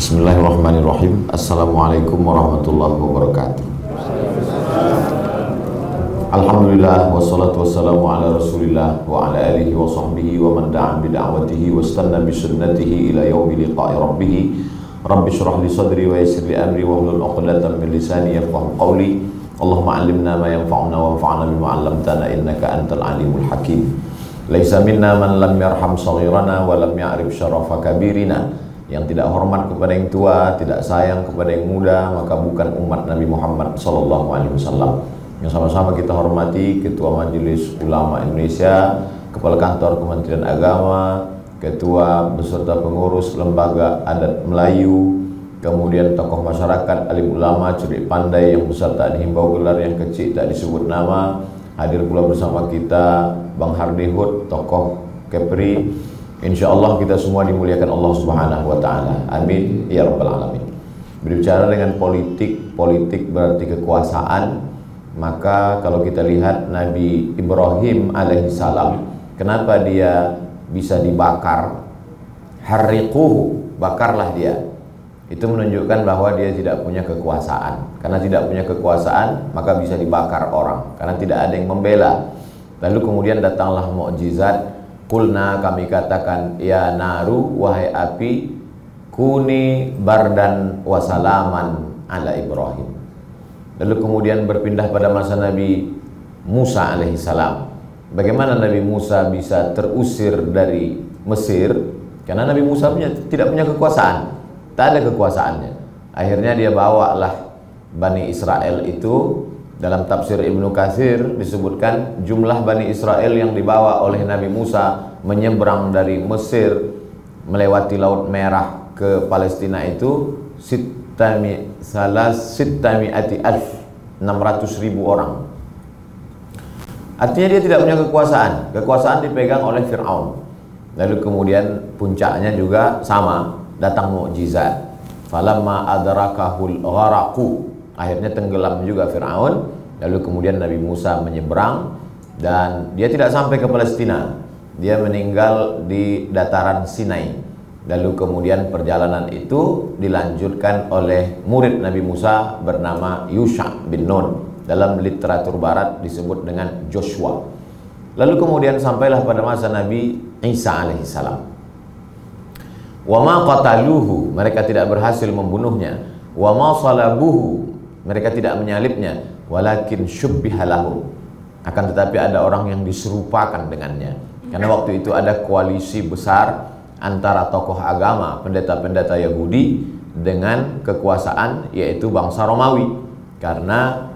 Bismillahirrahmanirrahim Assalamualaikum warahmatullahi wabarakatuh Alhamdulillah wassalatu wassalamu ala rasulillah wa ala alihi wa sahbihi wa man da'an bida'watihi wa stanna bi sunnatihi ila yaumi liqa'i rabbih Rabbi syrah li sadri wa yassir li amri wa hlul 'uqdatam min lisani yafqahu qawli Allahumma 'allimna ma yanfa'una wa anfa'na bima 'allamtana innaka antal alimul hakim Laisa minna man lam yarham saghirana wa lam ya'rif syarafa kabirina yang tidak hormat kepada yang tua, tidak sayang kepada yang muda, maka bukan umat Nabi Muhammad sallallahu alaihi wasallam. Yang sama-sama kita hormati Ketua Majelis Ulama Indonesia, Kepala Kantor Kementerian Agama, Ketua beserta pengurus Lembaga Adat Melayu, kemudian tokoh masyarakat, alim ulama, cerik pandai yang besar tak dihimbau gelar, yang kecil tak disebut nama, hadir pula bersama kita Bang Hardi Hud, tokoh Kepri, Insya Allah kita semua dimuliakan Allah Subhanahu Wa Taala. Amin ya rabbal alamin. Berbicara dengan politik, politik berarti kekuasaan. Maka kalau kita lihat Nabi Ibrahim alaihissalam, kenapa dia bisa dibakar? Harriquhu, bakarlah dia. Itu menunjukkan bahwa dia tidak punya kekuasaan. Karena tidak punya kekuasaan, maka bisa dibakar orang. Karena tidak ada yang membela. Lalu kemudian datanglah mukjizat Kulna kami katakan ya naru wahai api kuni bardan wasalaman ala Ibrahim. Lalu kemudian berpindah pada masa Nabi Musa alaihissalam. Bagaimana Nabi Musa bisa terusir dari Mesir? Karena Nabi Musa punya, tidak punya kekuasaan, tak ada kekuasaannya. Akhirnya dia bawalah Bani Israel itu dalam tafsir Ibnu Katsir disebutkan jumlah Bani Israel yang dibawa oleh Nabi Musa menyeberang dari Mesir melewati Laut Merah ke Palestina itu sitami salas sitami ati alf 600 ribu orang. Artinya dia tidak punya kekuasaan. Kekuasaan dipegang oleh Fir'aun. Lalu kemudian puncaknya juga sama datang mukjizat. Falamma adrakahul gharaqu akhirnya tenggelam juga Fir'aun. Lalu kemudian Nabi Musa menyeberang dan dia tidak sampai ke Palestina. Dia meninggal di dataran Sinai. Lalu kemudian perjalanan itu dilanjutkan oleh murid Nabi Musa bernama Yusha bin Nun. Dalam literatur barat disebut dengan Joshua. Lalu kemudian sampailah pada masa Nabi Isa alaihissalam. Wa ma qataluhu mereka tidak berhasil membunuhnya. Wa ma salabuhu mereka tidak menyalibnya. Walakin syubbihalahu akan tetapi ada orang yang diserupakan dengannya. Karena waktu itu ada koalisi besar antara tokoh agama pendeta-pendeta Yahudi dengan kekuasaan yaitu bangsa Romawi. Karena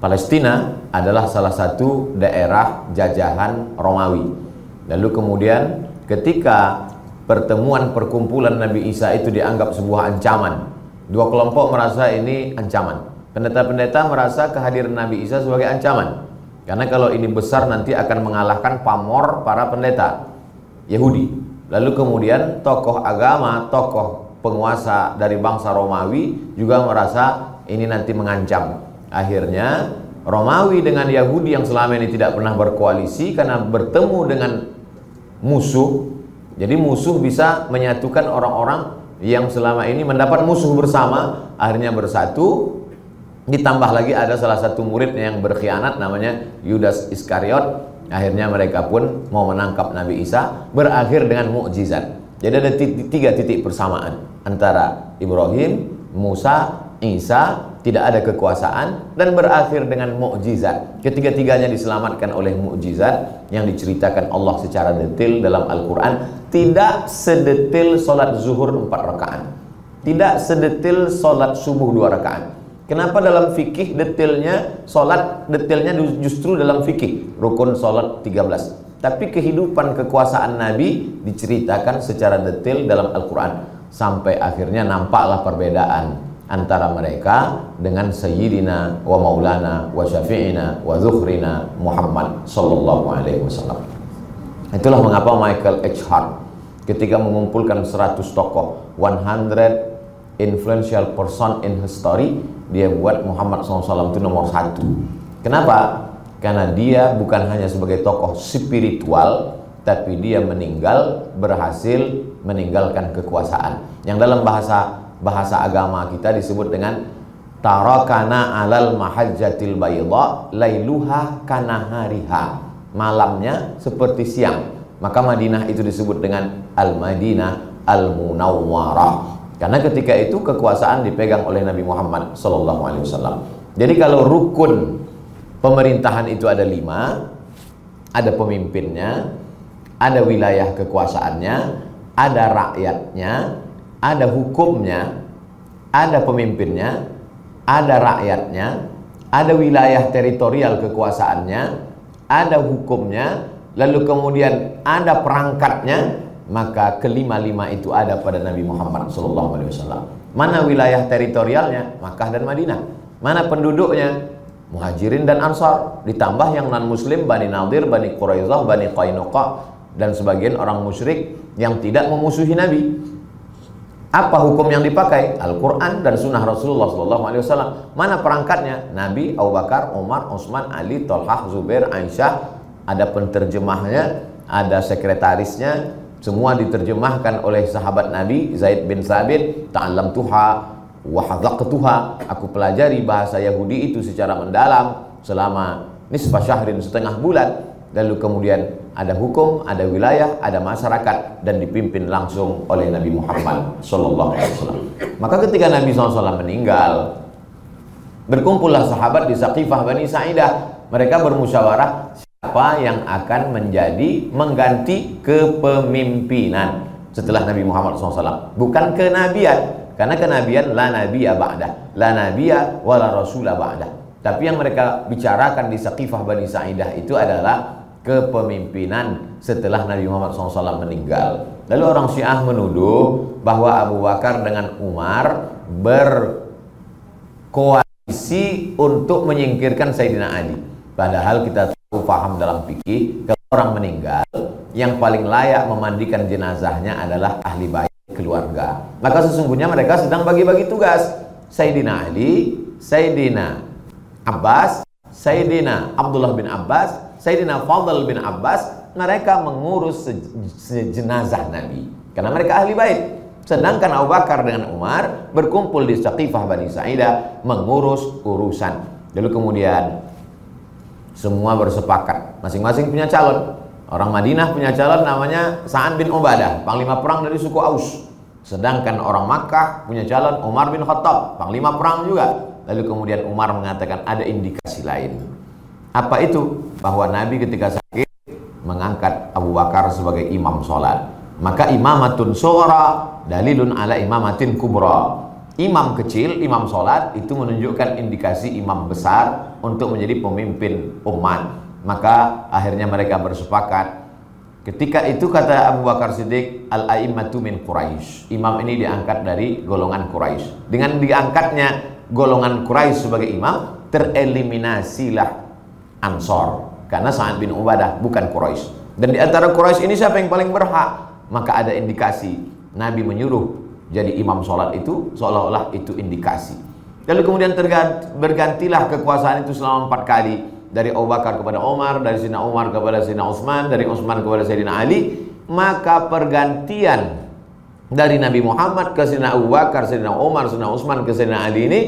Palestina adalah salah satu daerah jajahan Romawi. Lalu kemudian ketika pertemuan perkumpulan Nabi Isa itu dianggap sebuah ancaman dua kelompok merasa ini ancaman Pendeta-pendeta merasa kehadiran Nabi Isa sebagai ancaman. Karena kalau ini besar nanti akan mengalahkan pamor para pendeta Yahudi. Lalu kemudian tokoh agama, tokoh penguasa dari bangsa Romawi juga merasa ini nanti mengancam. Akhirnya Romawi dengan Yahudi yang selama ini tidak pernah berkoalisi karena bertemu dengan musuh. Jadi musuh bisa menyatukan orang-orang yang selama ini mendapat musuh bersama, akhirnya bersatu Ditambah lagi ada salah satu murid yang berkhianat namanya Yudas Iskariot. Akhirnya mereka pun mau menangkap Nabi Isa berakhir dengan mukjizat. Jadi ada tiga titik persamaan antara Ibrahim, Musa, Isa tidak ada kekuasaan dan berakhir dengan mukjizat. Ketiga-tiganya diselamatkan oleh mukjizat yang diceritakan Allah secara detail dalam Al-Qur'an, tidak sedetil solat zuhur empat rakaat. Tidak sedetil solat subuh dua rakaat Kenapa dalam fikih detailnya solat detailnya justru dalam fikih rukun solat 13. Tapi kehidupan kekuasaan Nabi diceritakan secara detail dalam Al-Quran sampai akhirnya nampaklah perbedaan antara mereka dengan Sayyidina wa Maulana wa Syafi'ina wa Zuhrina Muhammad Sallallahu Alaihi Wasallam. Itulah mengapa Michael H. Hart ketika mengumpulkan 100 tokoh 100 influential person in history dia buat Muhammad SAW itu nomor satu. Kenapa? Karena dia bukan hanya sebagai tokoh spiritual, tapi dia meninggal berhasil meninggalkan kekuasaan. Yang dalam bahasa bahasa agama kita disebut dengan tarakana alal mahajjatil bayda lailuha kanahariha malamnya seperti siang maka Madinah itu disebut dengan Al-Madinah Al-Munawwarah karena ketika itu kekuasaan dipegang oleh Nabi Muhammad Wasallam. Jadi kalau rukun pemerintahan itu ada lima ada pemimpinnya ada wilayah kekuasaannya ada rakyatnya ada hukumnya ada pemimpinnya ada rakyatnya, ada wilayah teritorial kekuasaannya, ada hukumnya, lalu kemudian ada perangkatnya, maka kelima-lima itu ada pada Nabi Muhammad SAW. Mana wilayah teritorialnya? Makkah dan Madinah. Mana penduduknya? Muhajirin dan Ansar. Ditambah yang non-muslim, Bani Nadir, Bani Quraizah, Bani Qainuqa, dan sebagian orang musyrik yang tidak memusuhi Nabi. Apa hukum yang dipakai? Al-Quran dan Sunnah Rasulullah SAW. Mana perangkatnya? Nabi, Abu Bakar, Umar, Utsman, Ali, Tolhah, Zubair, Aisyah. Ada penterjemahnya, ada sekretarisnya. Semua diterjemahkan oleh sahabat Nabi Zaid bin Sabit. Ta'alam tuha, tuha. Aku pelajari bahasa Yahudi itu secara mendalam selama nisbah syahrin setengah bulan. Lalu kemudian ada hukum, ada wilayah, ada masyarakat dan dipimpin langsung oleh Nabi Muhammad sallallahu alaihi wasallam. Maka ketika Nabi SAW meninggal, berkumpullah sahabat di Saqifah Bani Sa'idah. Mereka bermusyawarah siapa yang akan menjadi mengganti kepemimpinan setelah Nabi Muhammad SAW. Bukan kenabian, karena kenabian la nabiya ba'da, la nabiya wala rasula ba'da. Tapi yang mereka bicarakan di Saqifah Bani Sa'idah itu adalah kepemimpinan setelah Nabi Muhammad SAW meninggal. Lalu orang Syiah menuduh bahwa Abu Bakar dengan Umar berkoalisi untuk menyingkirkan Sayyidina Ali. Padahal kita tahu paham dalam fikih kalau orang meninggal yang paling layak memandikan jenazahnya adalah ahli bait keluarga. Maka sesungguhnya mereka sedang bagi-bagi tugas. Sayyidina Ali, Sayyidina Abbas, Sayyidina Abdullah bin Abbas, Sayyidina Fadl bin Abbas mereka mengurus jenazah Nabi karena mereka ahli bait. Sedangkan Abu Bakar dengan Umar berkumpul di Saqifah Bani Sa'idah mengurus urusan. Lalu kemudian semua bersepakat, masing-masing punya calon. Orang Madinah punya calon namanya Sa'ad bin Ubadah, panglima perang dari suku Aus. Sedangkan orang Makkah punya calon Umar bin Khattab, panglima perang juga. Lalu kemudian Umar mengatakan ada indikasi lain. Apa itu? Bahwa Nabi ketika sakit mengangkat Abu Bakar sebagai imam sholat. Maka imamatun suara dalilun ala imamatin kubra. Imam kecil, imam sholat itu menunjukkan indikasi imam besar untuk menjadi pemimpin umat. Maka akhirnya mereka bersepakat Ketika itu kata Abu Bakar Siddiq Al-a'immatu min Quraisy. Imam ini diangkat dari golongan Quraisy. Dengan diangkatnya golongan Quraisy sebagai imam, tereliminasilah Ansor karena Sa'ad bin Ubadah bukan Quraisy. Dan di antara Quraisy ini siapa yang paling berhak? Maka ada indikasi Nabi menyuruh jadi imam sholat itu seolah-olah itu indikasi. Lalu kemudian bergantilah kekuasaan itu selama empat kali dari Abu Bakar kepada Umar, dari Sina Umar kepada Sina Utsman, dari Utsman kepada Sayyidina Ali, maka pergantian dari Nabi Muhammad ke Sina Abu Bakar, Sayyidina Umar, Sina Utsman ke Sayyidina Ali ini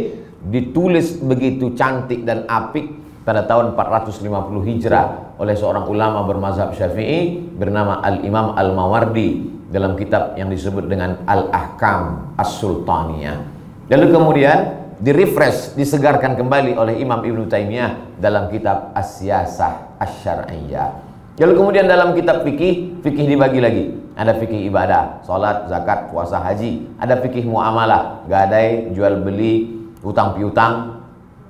ditulis begitu cantik dan apik pada tahun 450 Hijrah oleh seorang ulama bermazhab Syafi'i bernama Al-Imam Al-Mawardi dalam kitab yang disebut dengan Al-Ahkam As-Sultaniyah. Lalu kemudian direfresh, disegarkan kembali oleh Imam Ibn Taimiyah dalam kitab As-Siyasah Asy-Syar'iyyah. Lalu kemudian dalam kitab fikih, fikih dibagi lagi. Ada fikih ibadah, salat, zakat, puasa, haji. Ada fikih muamalah, gadai, jual beli, utang piutang,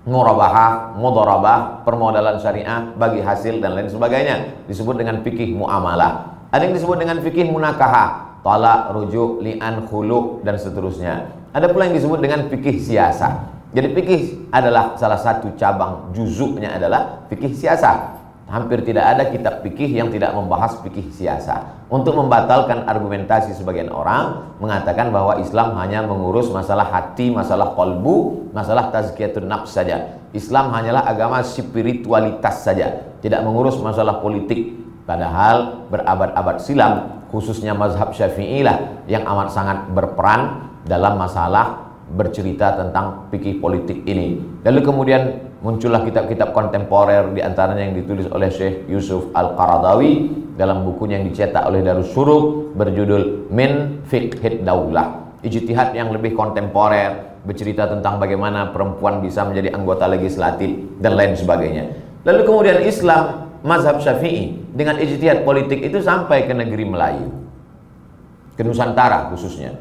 murabahah, mudharabah, permodalan syariah bagi hasil dan lain sebagainya. Disebut dengan fikih muamalah. Ada yang disebut dengan fikih munakaha, talak, rujuk, li'an, khulu dan seterusnya. Ada pula yang disebut dengan fikih siasa. Jadi fikih adalah salah satu cabang juzuknya adalah fikih siasa. Hampir tidak ada kitab fikih yang tidak membahas fikih siasa. Untuk membatalkan argumentasi sebagian orang mengatakan bahwa Islam hanya mengurus masalah hati, masalah kolbu, masalah tazkiyatun nafs saja. Islam hanyalah agama spiritualitas saja, tidak mengurus masalah politik. Padahal berabad-abad silam, khususnya mazhab syafi'i lah yang amat sangat berperan dalam masalah bercerita tentang fikih politik ini. Lalu kemudian muncullah kitab-kitab kontemporer di antaranya yang ditulis oleh Syekh Yusuf Al-Qaradawi dalam bukunya yang dicetak oleh Darussuruk berjudul Min Fiqhid Daulah. Ijtihad yang lebih kontemporer bercerita tentang bagaimana perempuan bisa menjadi anggota legislatif dan lain sebagainya. Lalu kemudian Islam mazhab Syafi'i dengan ijtihad politik itu sampai ke negeri Melayu. Ke Nusantara khususnya.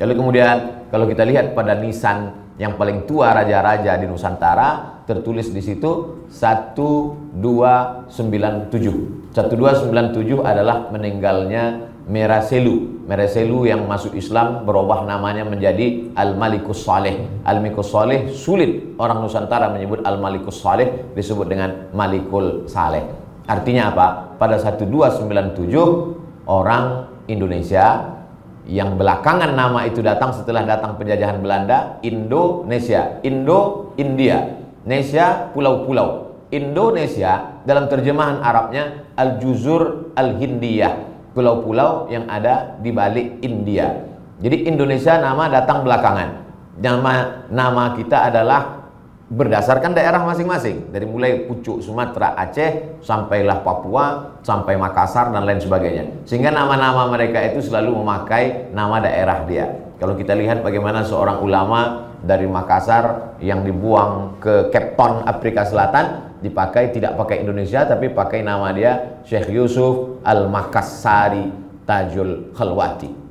Lalu kemudian kalau kita lihat pada nisan yang paling tua raja-raja di Nusantara tertulis di situ 1297. 1297 adalah meninggalnya Meraselu. Meraselu yang masuk Islam berubah namanya menjadi Al-Malikus Saleh. Al-Malikus Saleh sulit orang Nusantara menyebut Al-Malikus Saleh disebut dengan Malikul Saleh. Artinya apa? Pada 1297 orang Indonesia yang belakangan nama itu datang setelah datang penjajahan Belanda Indonesia Indo India Indonesia pulau-pulau Indonesia dalam terjemahan Arabnya Al-Juzur Al-Hindiyah pulau-pulau yang ada di balik India. Jadi Indonesia nama datang belakangan. Nama nama kita adalah berdasarkan daerah masing-masing dari mulai pucuk Sumatera, Aceh sampailah Papua, sampai Makassar dan lain sebagainya. Sehingga nama-nama mereka itu selalu memakai nama daerah dia. Kalau kita lihat bagaimana seorang ulama dari Makassar yang dibuang ke Cape Afrika Selatan dipakai tidak pakai Indonesia tapi pakai nama dia Syekh Yusuf Al-Makassari Tajul Khalwati.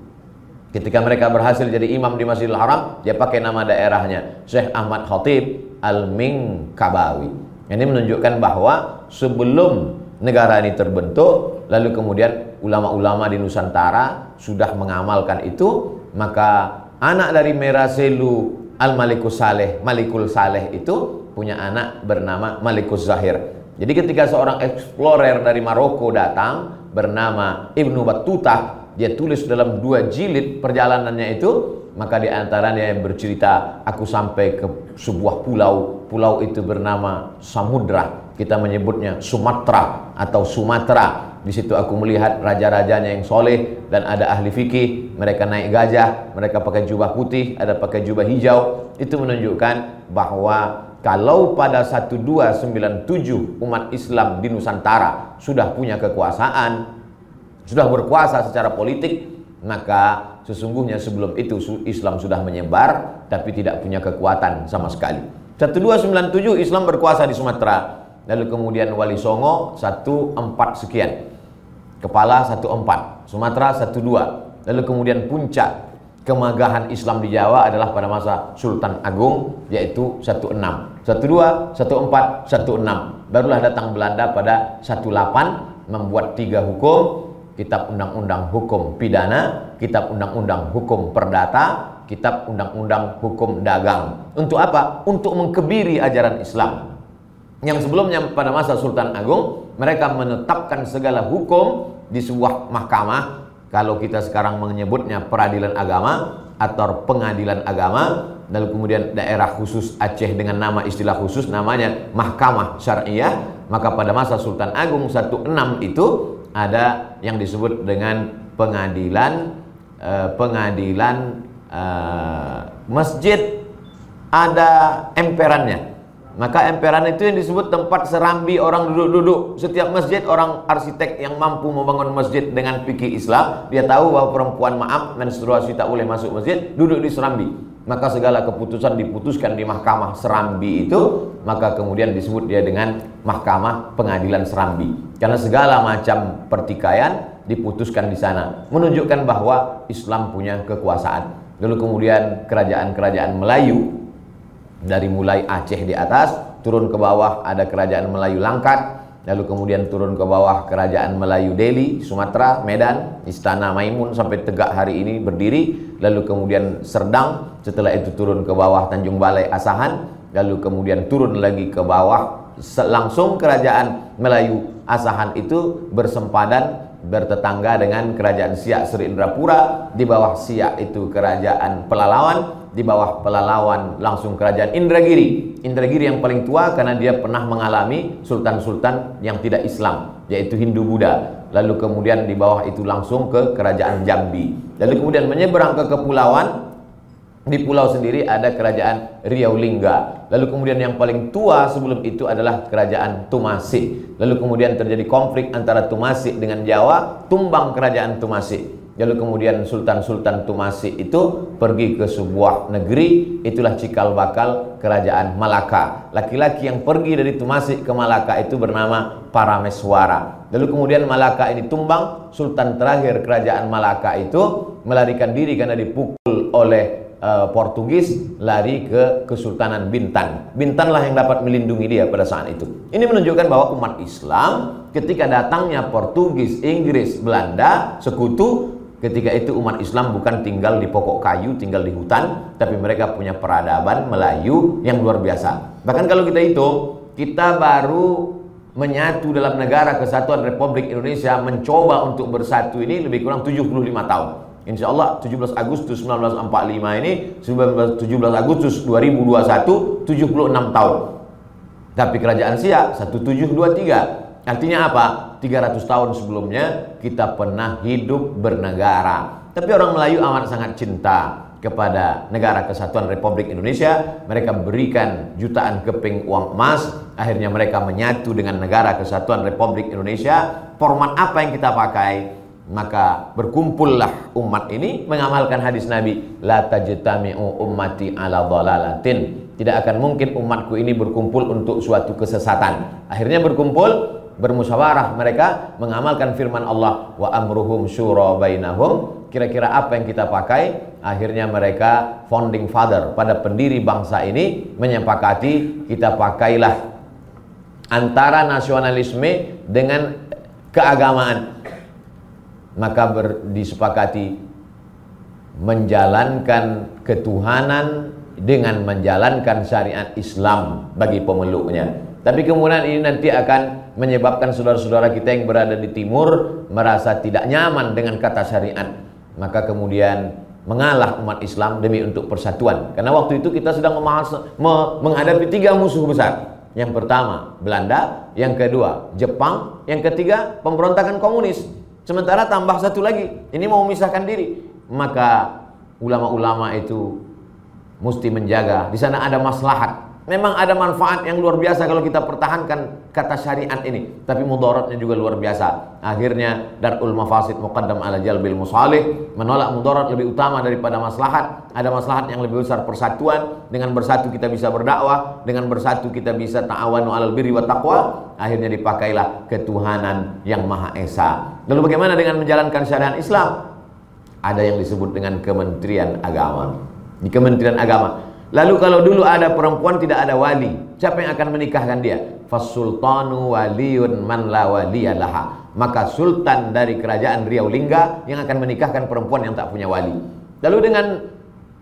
Ketika mereka berhasil jadi imam di Masjidil Haram, dia pakai nama daerahnya Syekh Ahmad Khatib Al-Mingkabawi. Ini menunjukkan bahwa sebelum negara ini terbentuk, lalu kemudian ulama-ulama di Nusantara sudah mengamalkan itu, maka anak dari Meraselu Al-Malikus Saleh, Malikul Saleh itu punya anak bernama Malikus Zahir. Jadi ketika seorang explorer dari Maroko datang bernama Ibnu Battuta, dia tulis dalam dua jilid perjalanannya itu, maka di antaranya yang bercerita, aku sampai ke sebuah pulau, pulau itu bernama Samudra, kita menyebutnya Sumatera atau Sumatera. Di situ aku melihat raja-rajanya yang soleh dan ada ahli fikih. Mereka naik gajah, mereka pakai jubah putih, ada pakai jubah hijau. Itu menunjukkan bahwa kalau pada 1297 umat Islam di Nusantara sudah punya kekuasaan, sudah berkuasa secara politik, maka sesungguhnya sebelum itu Islam sudah menyebar tapi tidak punya kekuatan sama sekali. 1297 Islam berkuasa di Sumatera, lalu kemudian Wali Songo 14 sekian. Kepala 14, Sumatera 12, lalu kemudian puncak kemagahan Islam di Jawa adalah pada masa Sultan Agung yaitu 16 12 14 16 barulah datang Belanda pada 18 membuat tiga hukum kitab undang-undang hukum pidana kitab undang-undang hukum perdata kitab undang-undang hukum dagang. Untuk apa? untuk mengkebiri ajaran Islam. Yang sebelumnya pada masa Sultan Agung mereka menetapkan segala hukum di sebuah mahkamah. Kalau kita sekarang menyebutnya peradilan agama atau pengadilan agama lalu kemudian daerah khusus Aceh dengan nama istilah khusus namanya Mahkamah Syariah maka pada masa Sultan Agung 16 itu ada yang disebut dengan pengadilan eh, pengadilan eh, masjid ada emperannya maka emperan itu yang disebut tempat serambi orang duduk-duduk. Setiap masjid orang arsitek yang mampu membangun masjid dengan fikih Islam, dia tahu bahwa perempuan maaf menstruasi tak boleh masuk masjid, duduk di serambi. Maka segala keputusan diputuskan di mahkamah serambi itu, maka kemudian disebut dia dengan mahkamah pengadilan serambi. Karena segala macam pertikaian diputuskan di sana, menunjukkan bahwa Islam punya kekuasaan. Lalu kemudian kerajaan-kerajaan Melayu dari mulai Aceh di atas turun ke bawah ada kerajaan Melayu Langkat lalu kemudian turun ke bawah kerajaan Melayu Delhi Sumatera Medan Istana Maimun sampai tegak hari ini berdiri. Lalu kemudian Serdang setelah itu turun ke bawah Tanjung Balai Asahan. Lalu kemudian turun lagi ke bawah langsung kerajaan Melayu Asahan itu bersempadan bertetangga dengan kerajaan Siak Sri Indrapura. Di bawah Siak itu kerajaan Pelalawan di bawah pelalawan langsung kerajaan Indragiri. Indragiri yang paling tua karena dia pernah mengalami sultan-sultan yang tidak Islam, yaitu Hindu-Buddha. Lalu kemudian di bawah itu langsung ke kerajaan Jambi. Lalu kemudian menyeberang ke kepulauan Di pulau sendiri ada kerajaan Riau Lingga. Lalu kemudian yang paling tua sebelum itu adalah kerajaan Tumasik. Lalu kemudian terjadi konflik antara Tumasik dengan Jawa, tumbang kerajaan Tumasik. Lalu kemudian Sultan-Sultan Tumasik itu pergi ke sebuah negeri, itulah cikal bakal kerajaan Malaka. Laki-laki yang pergi dari Tumasik ke Malaka itu bernama Parameswara. Lalu kemudian Malaka ini tumbang, Sultan terakhir kerajaan Malaka itu melarikan diri karena dipukul oleh uh, Portugis lari ke Kesultanan Bintan. Bintanlah yang dapat melindungi dia pada saat itu. Ini menunjukkan bahwa umat Islam ketika datangnya Portugis, Inggris, Belanda, sekutu, ketika itu umat Islam bukan tinggal di pokok kayu, tinggal di hutan, tapi mereka punya peradaban Melayu yang luar biasa. Bahkan kalau kita hitung, kita baru menyatu dalam negara kesatuan Republik Indonesia mencoba untuk bersatu ini lebih kurang 75 tahun. Insya Allah 17 Agustus 1945 ini 17 Agustus 2021 76 tahun. Tapi kerajaan Siak 1723. Artinya apa? 300 tahun sebelumnya kita pernah hidup bernegara. Tapi orang Melayu amat sangat cinta kepada negara kesatuan Republik Indonesia. Mereka berikan jutaan keping uang emas. Akhirnya mereka menyatu dengan negara kesatuan Republik Indonesia. Format apa yang kita pakai? maka berkumpullah umat ini mengamalkan hadis Nabi la tajtami'u ummati ala dhalalatin tidak akan mungkin umatku ini berkumpul untuk suatu kesesatan akhirnya berkumpul bermusyawarah mereka mengamalkan firman Allah wa amruhum syura bainahum. Kira-kira apa yang kita pakai? Akhirnya mereka founding father pada pendiri bangsa ini menyepakati kita pakailah antara nasionalisme dengan keagamaan. Maka ber, disepakati menjalankan ketuhanan dengan menjalankan syariat Islam bagi pemeluknya. Tapi kemudian ini nanti akan menyebabkan saudara-saudara kita yang berada di timur merasa tidak nyaman dengan kata syariat. Maka kemudian mengalah umat Islam demi untuk persatuan. Karena waktu itu kita sedang menghadapi tiga musuh besar. Yang pertama Belanda, yang kedua Jepang, yang ketiga pemberontakan komunis. Sementara tambah satu lagi, ini mau memisahkan diri. Maka ulama-ulama itu mesti menjaga. Di sana ada maslahat. Memang ada manfaat yang luar biasa kalau kita pertahankan kata syariat ini. Tapi mudaratnya juga luar biasa. Akhirnya darul mafasid muqaddam ala jalbil musalih. Menolak mudarat lebih utama daripada maslahat. Ada maslahat yang lebih besar persatuan. Dengan bersatu kita bisa berdakwah. Dengan bersatu kita bisa ta'awanu alal birri wa taqwa. Akhirnya dipakailah ketuhanan yang Maha Esa. Lalu bagaimana dengan menjalankan syariat Islam? Ada yang disebut dengan Kementerian Agama. Di Kementerian Agama. Lalu kalau dulu ada perempuan tidak ada wali, siapa yang akan menikahkan dia? Fasultanu waliyun man la waliyalaha. Maka sultan dari kerajaan Riau Lingga yang akan menikahkan perempuan yang tak punya wali. Lalu dengan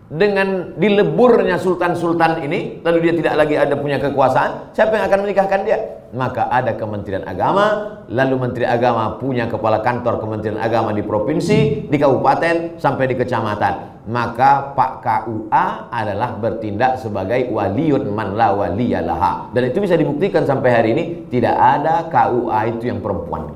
dengan dileburnya sultan-sultan ini lalu dia tidak lagi ada punya kekuasaan siapa yang akan menikahkan dia maka ada kementerian agama lalu menteri agama punya kepala kantor kementerian agama di provinsi di kabupaten sampai di kecamatan maka Pak KUA adalah bertindak sebagai waliun man la waliyalaha dan itu bisa dibuktikan sampai hari ini tidak ada KUA itu yang perempuan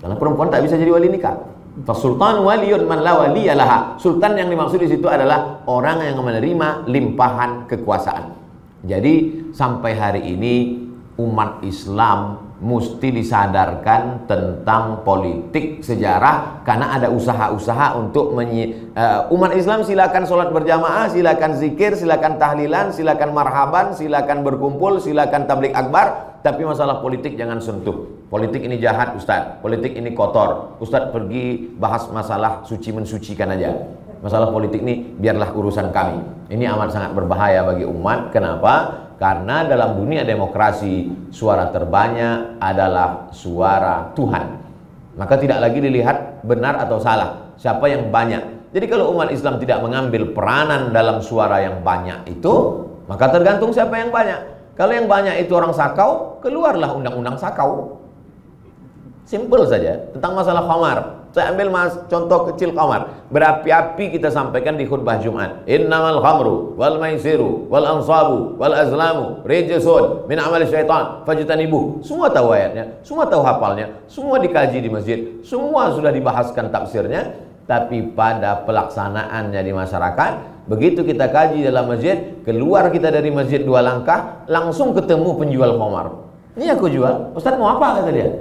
karena perempuan tak bisa jadi wali nikah Fasultan waliyun man la waliyalaha. Sultan yang dimaksud di situ adalah orang yang menerima limpahan kekuasaan. Jadi sampai hari ini umat Islam mesti disadarkan tentang politik sejarah karena ada usaha-usaha untuk menyi, uh, umat Islam silakan sholat berjamaah, silakan zikir, silakan tahlilan, silakan marhaban, silakan berkumpul, silakan tablik akbar, tapi masalah politik jangan sentuh. Politik ini jahat Ustaz, politik ini kotor. Ustaz pergi bahas masalah suci mensucikan aja. Masalah politik ini biarlah urusan kami. Ini amat sangat berbahaya bagi umat. Kenapa? Karena dalam dunia demokrasi suara terbanyak adalah suara Tuhan. Maka tidak lagi dilihat benar atau salah. Siapa yang banyak. Jadi kalau umat Islam tidak mengambil peranan dalam suara yang banyak itu, maka tergantung siapa yang banyak. Kalau yang banyak itu orang sakau, keluarlah undang-undang sakau. Simple saja tentang masalah khamar. Saya ambil mas contoh kecil khamar. Berapi-api kita sampaikan di khutbah Jumat. Innamal khamru wal maisiru wal ansabu wal azlamu rijsun min amal syaitan fajtanibu. Semua tahu ayatnya, semua tahu hafalnya, semua dikaji di masjid, semua sudah dibahaskan tafsirnya, tapi pada pelaksanaannya di masyarakat Begitu kita kaji dalam masjid, keluar kita dari masjid dua langkah, langsung ketemu penjual khamar. Ini aku jual. Ustaz mau apa kata dia?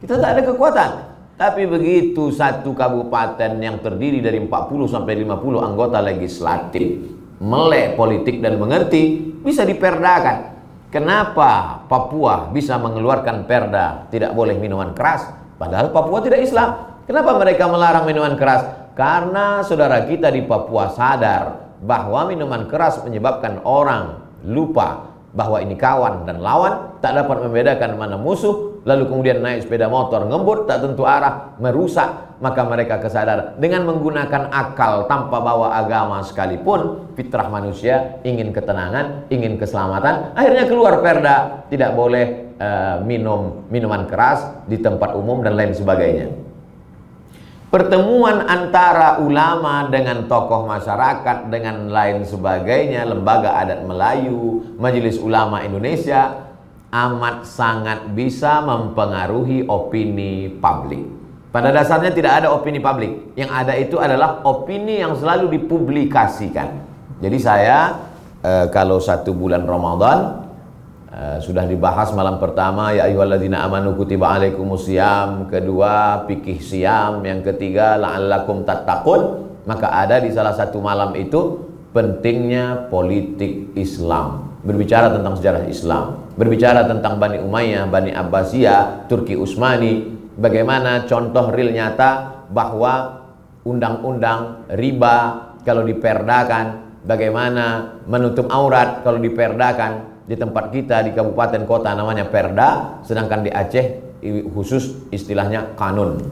Kita tak ada kekuatan. Tapi begitu satu kabupaten yang terdiri dari 40 sampai 50 anggota legislatif melek politik dan mengerti bisa diperdakan. Kenapa Papua bisa mengeluarkan perda tidak boleh minuman keras padahal Papua tidak Islam? Kenapa mereka melarang minuman keras? Karena saudara kita di Papua sadar bahwa minuman keras menyebabkan orang lupa bahwa ini kawan dan lawan, tak dapat membedakan mana musuh, lalu kemudian naik sepeda motor ngebut tak tentu arah, merusak, maka mereka kesadar dengan menggunakan akal tanpa bawa agama sekalipun, fitrah manusia ingin ketenangan, ingin keselamatan, akhirnya keluar perda, tidak boleh uh, minum minuman keras di tempat umum dan lain sebagainya. Pertemuan antara ulama dengan tokoh masyarakat dengan lain sebagainya, lembaga adat Melayu, Majelis Ulama Indonesia amat sangat bisa mempengaruhi opini publik. Pada dasarnya tidak ada opini publik. Yang ada itu adalah opini yang selalu dipublikasikan. Jadi saya eh, kalau satu bulan Ramadan Uh, sudah dibahas malam pertama ya ayyuhalladzina amanu kutiba alaikumusiyam, kedua fikih siam, yang ketiga la'allakum tattaqun. Maka ada di salah satu malam itu pentingnya politik Islam. Berbicara tentang sejarah Islam, berbicara tentang Bani Umayyah, Bani Abbasiyah, Turki Utsmani, bagaimana contoh real nyata bahwa undang-undang riba kalau diperdakan, bagaimana menutup aurat kalau diperdakan, di tempat kita di kabupaten kota namanya perda, sedangkan di Aceh khusus istilahnya kanun.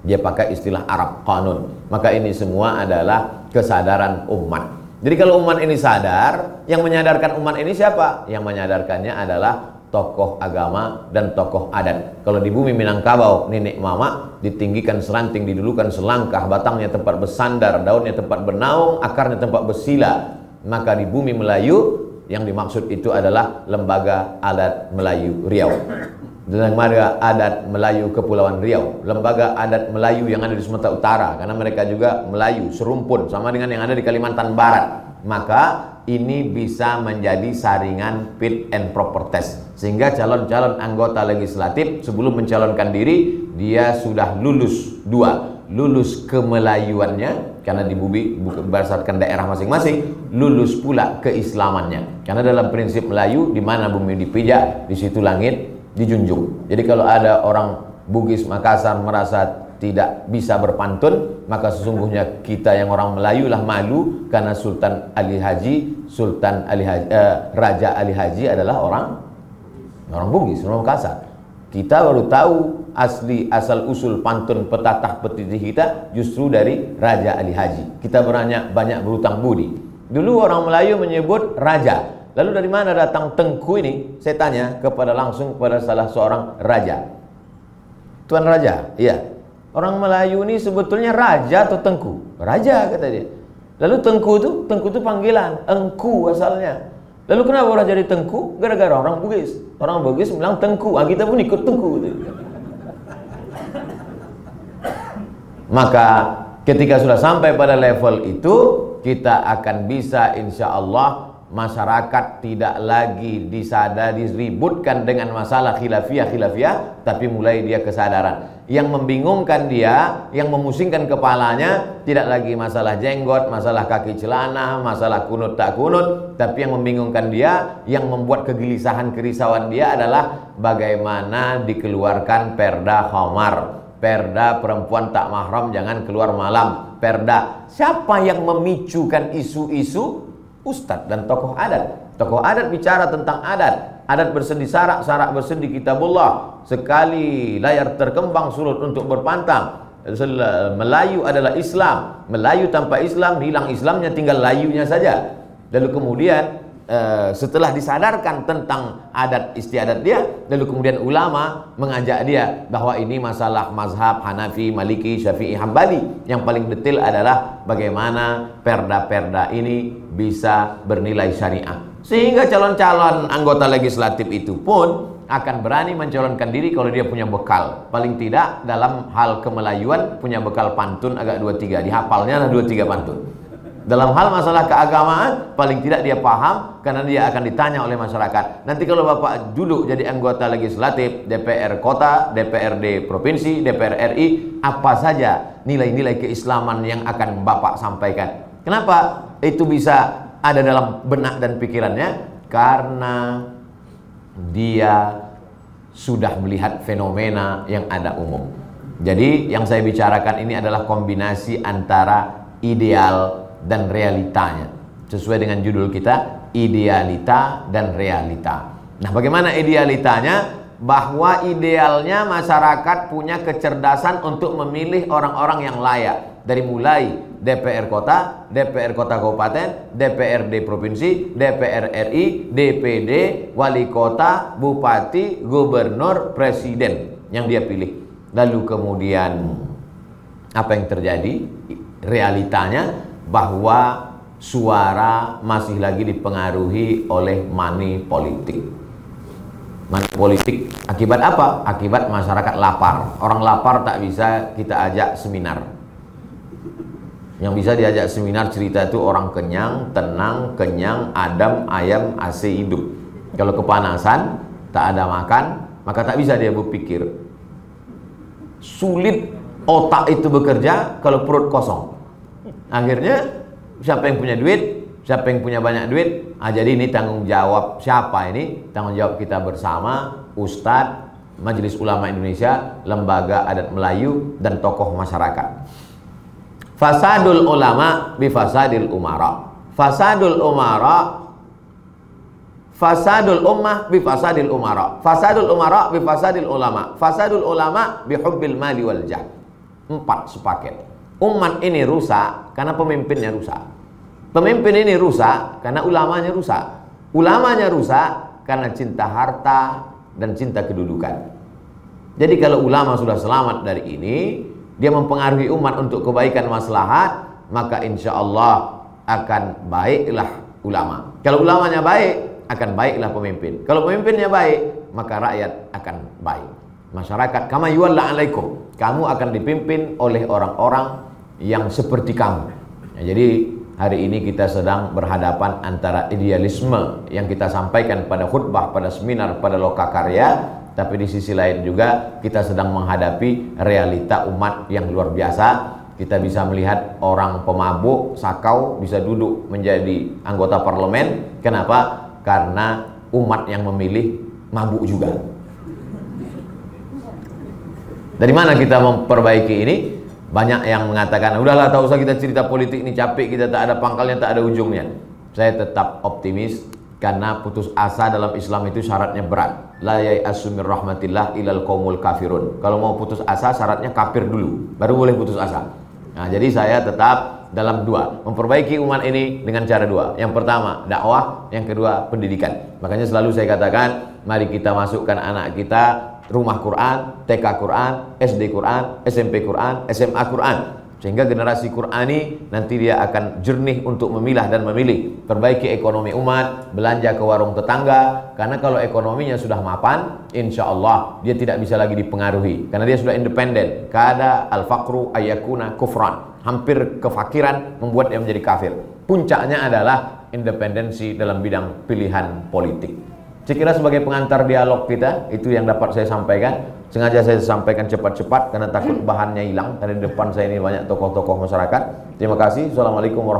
Dia pakai istilah Arab kanun. Maka ini semua adalah kesadaran umat. Jadi kalau umat ini sadar, yang menyadarkan umat ini siapa? Yang menyadarkannya adalah tokoh agama dan tokoh adat. Kalau di bumi Minangkabau, nenek mama ditinggikan seranting, didulukan selangkah, batangnya tempat bersandar, daunnya tempat bernaung, akarnya tempat bersila. Maka di bumi Melayu yang dimaksud itu adalah Lembaga Adat Melayu Riau. Lembaga Adat Melayu Kepulauan Riau, Lembaga Adat Melayu yang ada di Sumatera Utara, karena mereka juga Melayu serumpun sama dengan yang ada di Kalimantan Barat. Maka ini bisa menjadi saringan fit and proper test sehingga calon-calon anggota legislatif sebelum mencalonkan diri dia sudah lulus dua lulus kemelayuannya karena di bumi berdasarkan daerah masing-masing lulus pula keislamannya karena dalam prinsip Melayu di mana bumi dipijak di situ langit dijunjung jadi kalau ada orang Bugis Makassar merasa tidak bisa berpantun maka sesungguhnya kita yang orang Melayu lah malu karena Sultan Ali Haji Sultan Ali Haji, eh, Raja Ali Haji adalah orang orang Bugis orang Makassar kita baru tahu asli asal usul pantun petatah petitih kita justru dari Raja Ali Haji. Kita banyak banyak berutang budi. Dulu orang Melayu menyebut raja. Lalu dari mana datang tengku ini? Saya tanya kepada langsung kepada salah seorang raja. Tuan raja, iya. Orang Melayu ini sebetulnya raja atau tengku? Raja kata dia. Lalu tengku itu, tengku itu panggilan, engku asalnya. Lalu kenapa orang jadi tengku? Gara-gara orang Bugis. Orang Bugis bilang tengku, ah, kita pun ikut tengku. Maka ketika sudah sampai pada level itu, kita akan bisa insya Allah masyarakat tidak lagi disadari ributkan dengan masalah khilafiyah khilafiyah tapi mulai dia kesadaran yang membingungkan dia, yang memusingkan kepalanya tidak lagi masalah jenggot, masalah kaki celana, masalah kunut tak kunut, tapi yang membingungkan dia, yang membuat kegelisahan kerisauan dia adalah bagaimana dikeluarkan perda khamar, perda perempuan tak mahram jangan keluar malam, perda. Siapa yang memicukan isu-isu? Ustadz dan tokoh adat. Tokoh adat bicara tentang adat, adat bersendi sarak, sarak bersendi kitabullah. Sekali layar terkembang surut untuk berpantang. Melayu adalah Islam. Melayu tanpa Islam, hilang Islamnya tinggal layunya saja. Lalu kemudian eh, setelah disadarkan tentang adat istiadat dia, lalu kemudian ulama mengajak dia bahwa ini masalah mazhab Hanafi, Maliki, Syafi'i, Hambali. Yang paling detail adalah bagaimana perda-perda ini bisa bernilai syariah. Sehingga calon-calon anggota legislatif itu pun akan berani mencalonkan diri kalau dia punya bekal. Paling tidak dalam hal kemelayuan punya bekal pantun agak dua tiga. Dihafalnya lah dua tiga pantun. Dalam hal masalah keagamaan, paling tidak dia paham karena dia akan ditanya oleh masyarakat. Nanti kalau Bapak duduk jadi anggota legislatif, DPR kota, DPRD provinsi, DPR RI, apa saja nilai-nilai keislaman yang akan Bapak sampaikan. Kenapa itu bisa ada dalam benak dan pikirannya? Karena dia sudah melihat fenomena yang ada umum. Jadi yang saya bicarakan ini adalah kombinasi antara ideal dan realitanya. Sesuai dengan judul kita, idealita dan realita. Nah, bagaimana idealitanya? Bahwa idealnya masyarakat punya kecerdasan untuk memilih orang-orang yang layak. Dari mulai DPR kota, DPR kota kabupaten, DPRD provinsi, DPR RI, DPD, wali kota, bupati, gubernur, presiden yang dia pilih. Lalu kemudian apa yang terjadi? Realitanya bahwa suara masih lagi dipengaruhi oleh money politik. Money politik akibat apa? Akibat masyarakat lapar. Orang lapar tak bisa kita ajak seminar. Yang bisa diajak seminar cerita itu orang kenyang, tenang, kenyang, adam, ayam, AC hidup. Kalau kepanasan, tak ada makan, maka tak bisa dia berpikir sulit otak itu bekerja kalau perut kosong. Akhirnya siapa yang punya duit, siapa yang punya banyak duit, ah, jadi ini tanggung jawab siapa ini? Tanggung jawab kita bersama, Ustadz, Majelis Ulama Indonesia, Lembaga Adat Melayu, dan tokoh masyarakat. Fasadul ulama bifasadil umara. Fasadul umara Fasadul ummah bi fasadil umara. Fasadul umara bi fasadil ulama. Fasadul ulama bi hubbil mali wal jah. Empat sepaket. Umat ini rusak karena pemimpinnya rusak. Pemimpin ini rusak karena ulamanya rusak. Ulamanya rusak karena cinta harta dan cinta kedudukan. Jadi kalau ulama sudah selamat dari ini, dia mempengaruhi umat untuk kebaikan maslahat, maka insya Allah akan baiklah ulama. Kalau ulamanya baik, akan baiklah pemimpin. Kalau pemimpinnya baik, maka rakyat akan baik. Masyarakat kama yuwalla alaikum. Kamu akan dipimpin oleh orang-orang yang seperti kamu. Ya, jadi hari ini kita sedang berhadapan antara idealisme yang kita sampaikan pada khutbah, pada seminar, pada lokakarya, tapi di sisi lain juga kita sedang menghadapi realita umat yang luar biasa. Kita bisa melihat orang pemabuk, sakau bisa duduk menjadi anggota parlemen. Kenapa? karena umat yang memilih mabuk juga. Dari mana kita memperbaiki ini? Banyak yang mengatakan, udahlah tak usah kita cerita politik ini capek, kita tak ada pangkalnya, tak ada ujungnya. Saya tetap optimis karena putus asa dalam Islam itu syaratnya berat. La asumir rahmatillah ilal qaumul kafirun. Kalau mau putus asa syaratnya kafir dulu, baru boleh putus asa. Nah, jadi saya tetap dalam dua memperbaiki umat ini dengan cara dua yang pertama dakwah yang kedua pendidikan makanya selalu saya katakan mari kita masukkan anak kita rumah Quran TK Quran SD Quran SMP Quran SMA Quran. Sehingga generasi Qurani nanti dia akan jernih untuk memilah dan memilih. Perbaiki ekonomi umat belanja ke warung tetangga. Karena kalau ekonominya sudah mapan insya Allah dia tidak bisa lagi dipengaruhi. Karena dia sudah independen. Kada al-faqru ayakuna kufran. Hampir kefakiran membuat dia menjadi kafir. Puncaknya adalah independensi dalam bidang pilihan politik. Saya kira sebagai pengantar dialog kita, itu yang dapat saya sampaikan. Sengaja saya sampaikan cepat-cepat karena takut bahannya hilang. Karena di depan saya ini banyak tokoh-tokoh masyarakat. Terima kasih. Assalamualaikum warahmatullahi